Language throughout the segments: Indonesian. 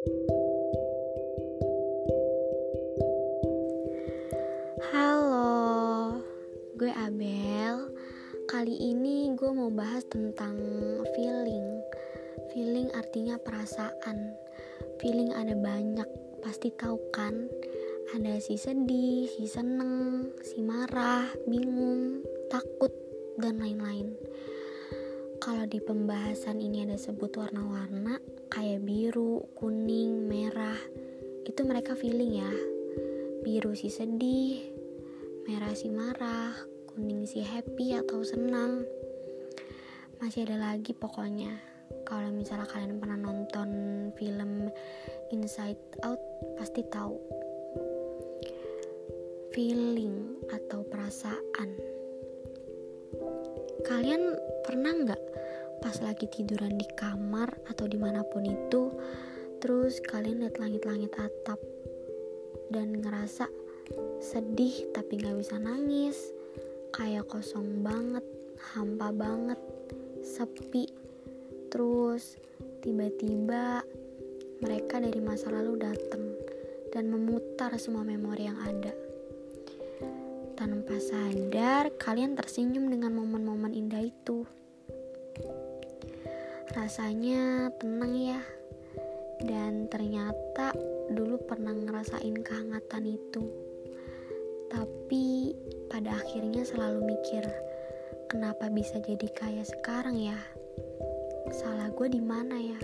Halo, gue Abel. Kali ini gue mau bahas tentang feeling. Feeling artinya perasaan. Feeling ada banyak, pasti tahu kan? Ada si sedih, si seneng, si marah, bingung, takut, dan lain-lain. Kalau di pembahasan ini ada sebut warna-warna kayak biru, kuning, merah, itu mereka feeling ya. Biru si sedih, merah si marah, kuning si happy atau senang. Masih ada lagi pokoknya. Kalau misalnya kalian pernah nonton film Inside Out, pasti tahu. Feeling atau perasaan. Kalian pernah nggak pas lagi tiduran di kamar atau di mana pun itu, terus kalian lihat langit-langit atap dan ngerasa sedih tapi gak bisa nangis kayak kosong banget hampa banget sepi. Terus tiba-tiba mereka dari masa lalu datang dan memutar semua memori yang ada tanpa sadar kalian tersenyum dengan momen-momen indah itu. Rasanya tenang ya. Dan ternyata dulu pernah ngerasain kehangatan itu. Tapi pada akhirnya selalu mikir kenapa bisa jadi kayak sekarang ya? Salah gue di mana ya?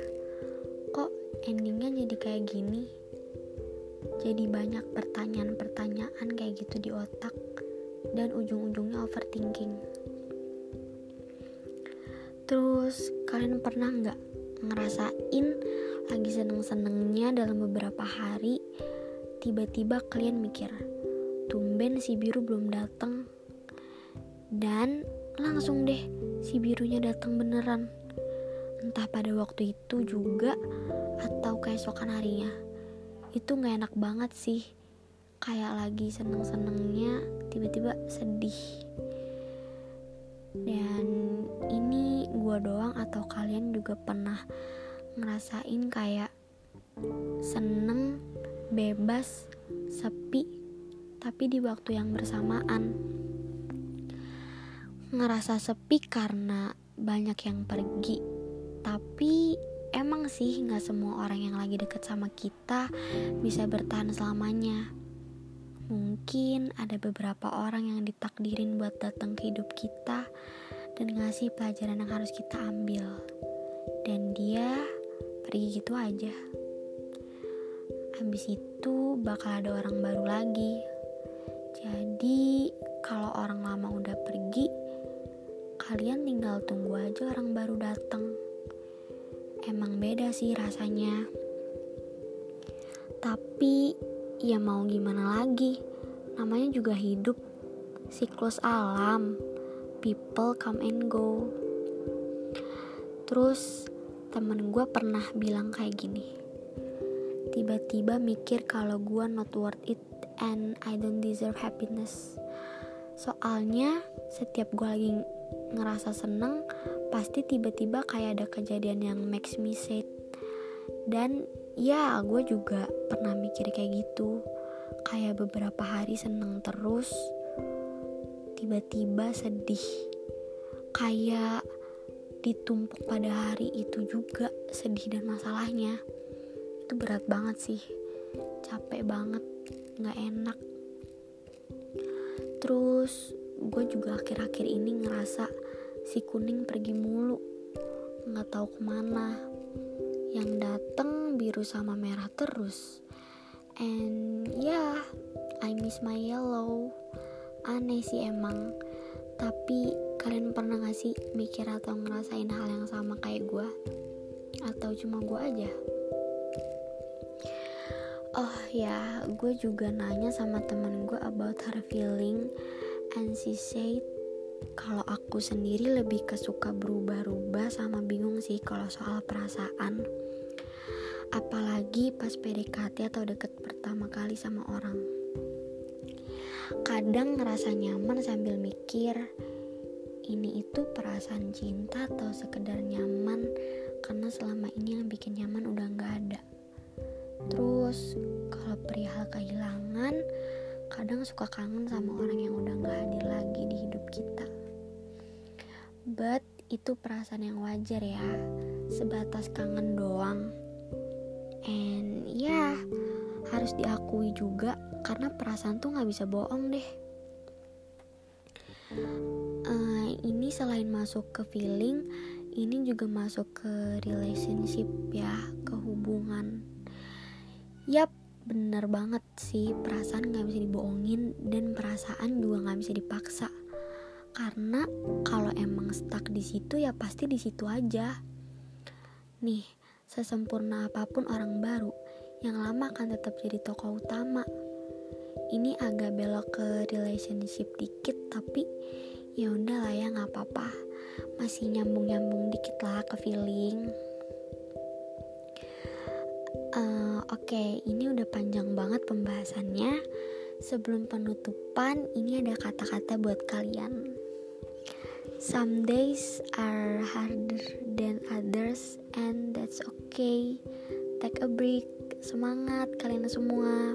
Kok endingnya jadi kayak gini? Jadi banyak pertanyaan-pertanyaan kayak gitu di otak dan ujung-ujungnya overthinking. Terus kalian pernah nggak ngerasain lagi seneng-senengnya dalam beberapa hari tiba-tiba kalian mikir tumben si biru belum datang dan langsung deh si birunya datang beneran. Entah pada waktu itu juga atau keesokan harinya. Itu nggak enak banget sih kayak lagi seneng-senengnya tiba-tiba sedih dan ini gua doang atau kalian juga pernah ngerasain kayak seneng bebas sepi tapi di waktu yang bersamaan. Ngerasa sepi karena banyak yang pergi, tapi emang sih nggak semua orang yang lagi deket sama kita bisa bertahan selamanya. Mungkin ada beberapa orang yang ditakdirin buat datang ke hidup kita dan ngasih pelajaran yang harus kita ambil. Dan dia pergi gitu aja. Habis itu bakal ada orang baru lagi jadi, kalau orang lama udah pergi, kalian tinggal tunggu aja orang baru datang. Emang beda sih rasanya. Tapi ya mau gimana lagi? Namanya juga hidup, siklus alam. People come and go. Terus temen gue pernah bilang kayak gini. Tiba-tiba mikir kalau gue not worth it and I don't deserve happiness. Soalnya setiap gue lagi ngerasa seneng, pasti tiba-tiba kayak ada kejadian yang makes me sad. Dan ya gue juga pernah mikir kayak gitu. Kayak beberapa hari seneng terus, tiba-tiba sedih. Kayak ditumpuk pada hari itu juga sedih dan masalahnya. Itu berat banget sih. Capek banget nggak enak terus gue juga akhir-akhir ini ngerasa si kuning pergi mulu nggak tahu ke mana yang dateng biru sama merah terus. And yeah I miss my yellow. Aneh sih emang. Tapi kalian pernah gak sih mikir atau ngerasain hal yang sama kayak gue atau cuma gue aja? Oh ya gue juga nanya sama temen gue about her feeling. And she said kalau aku sendiri lebih kesuka berubah-ubah sama bingung sih kalau soal perasaan apalagi pas PDKT atau deket pertama kali sama orang. Kadang ngerasa nyaman sambil mikir ini itu perasaan cinta atau sekedar nyaman? Karena selama ini yang bikin nyaman udah gak ada. Terus kalau perihal kehilangan kadang suka kangen sama orang yang udah gak hadir lagi di hidup kita. But itu perasaan yang wajar ya. Sebatas kangen doang and ya yeah, harus diakui juga karena perasaan tuh gak bisa bohong deh. Uh, ini selain masuk ke feeling ini juga masuk ke relationship ya ke hubungan. Yap bener banget sih perasaan gak bisa dibohongin dan perasaan juga gak bisa dipaksa. Karena kalau emang stuck di situ ya pasti di situ aja. Nih sesempurna apa pun orang baru yang lama akan tetap jadi tokoh utama. Ini agak belok ke relationship dikit tapi ya udah lah ya nggak apa-apa. Masih nyambung-nyambung dikit lah ke feeling. Uh, oke okay, ini udah panjang banget pembahasannya. Sebelum penutupan ini ada kata-kata buat kalian. Some days are harder than others and that's okay take a break. Semangat kalian semua.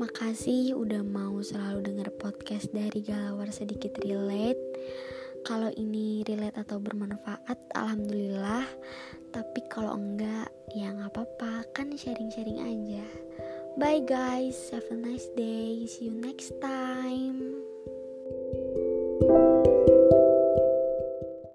Makasih udah mau selalu denger podcast dari Galawar Sedikit Relate. Kalau ini relate atau bermanfaat, Alhamdulillah. Tapi kalau enggak, ya nggak apa-apa, kan sharing-sharing aja. Bye guys, have a nice day, see you next time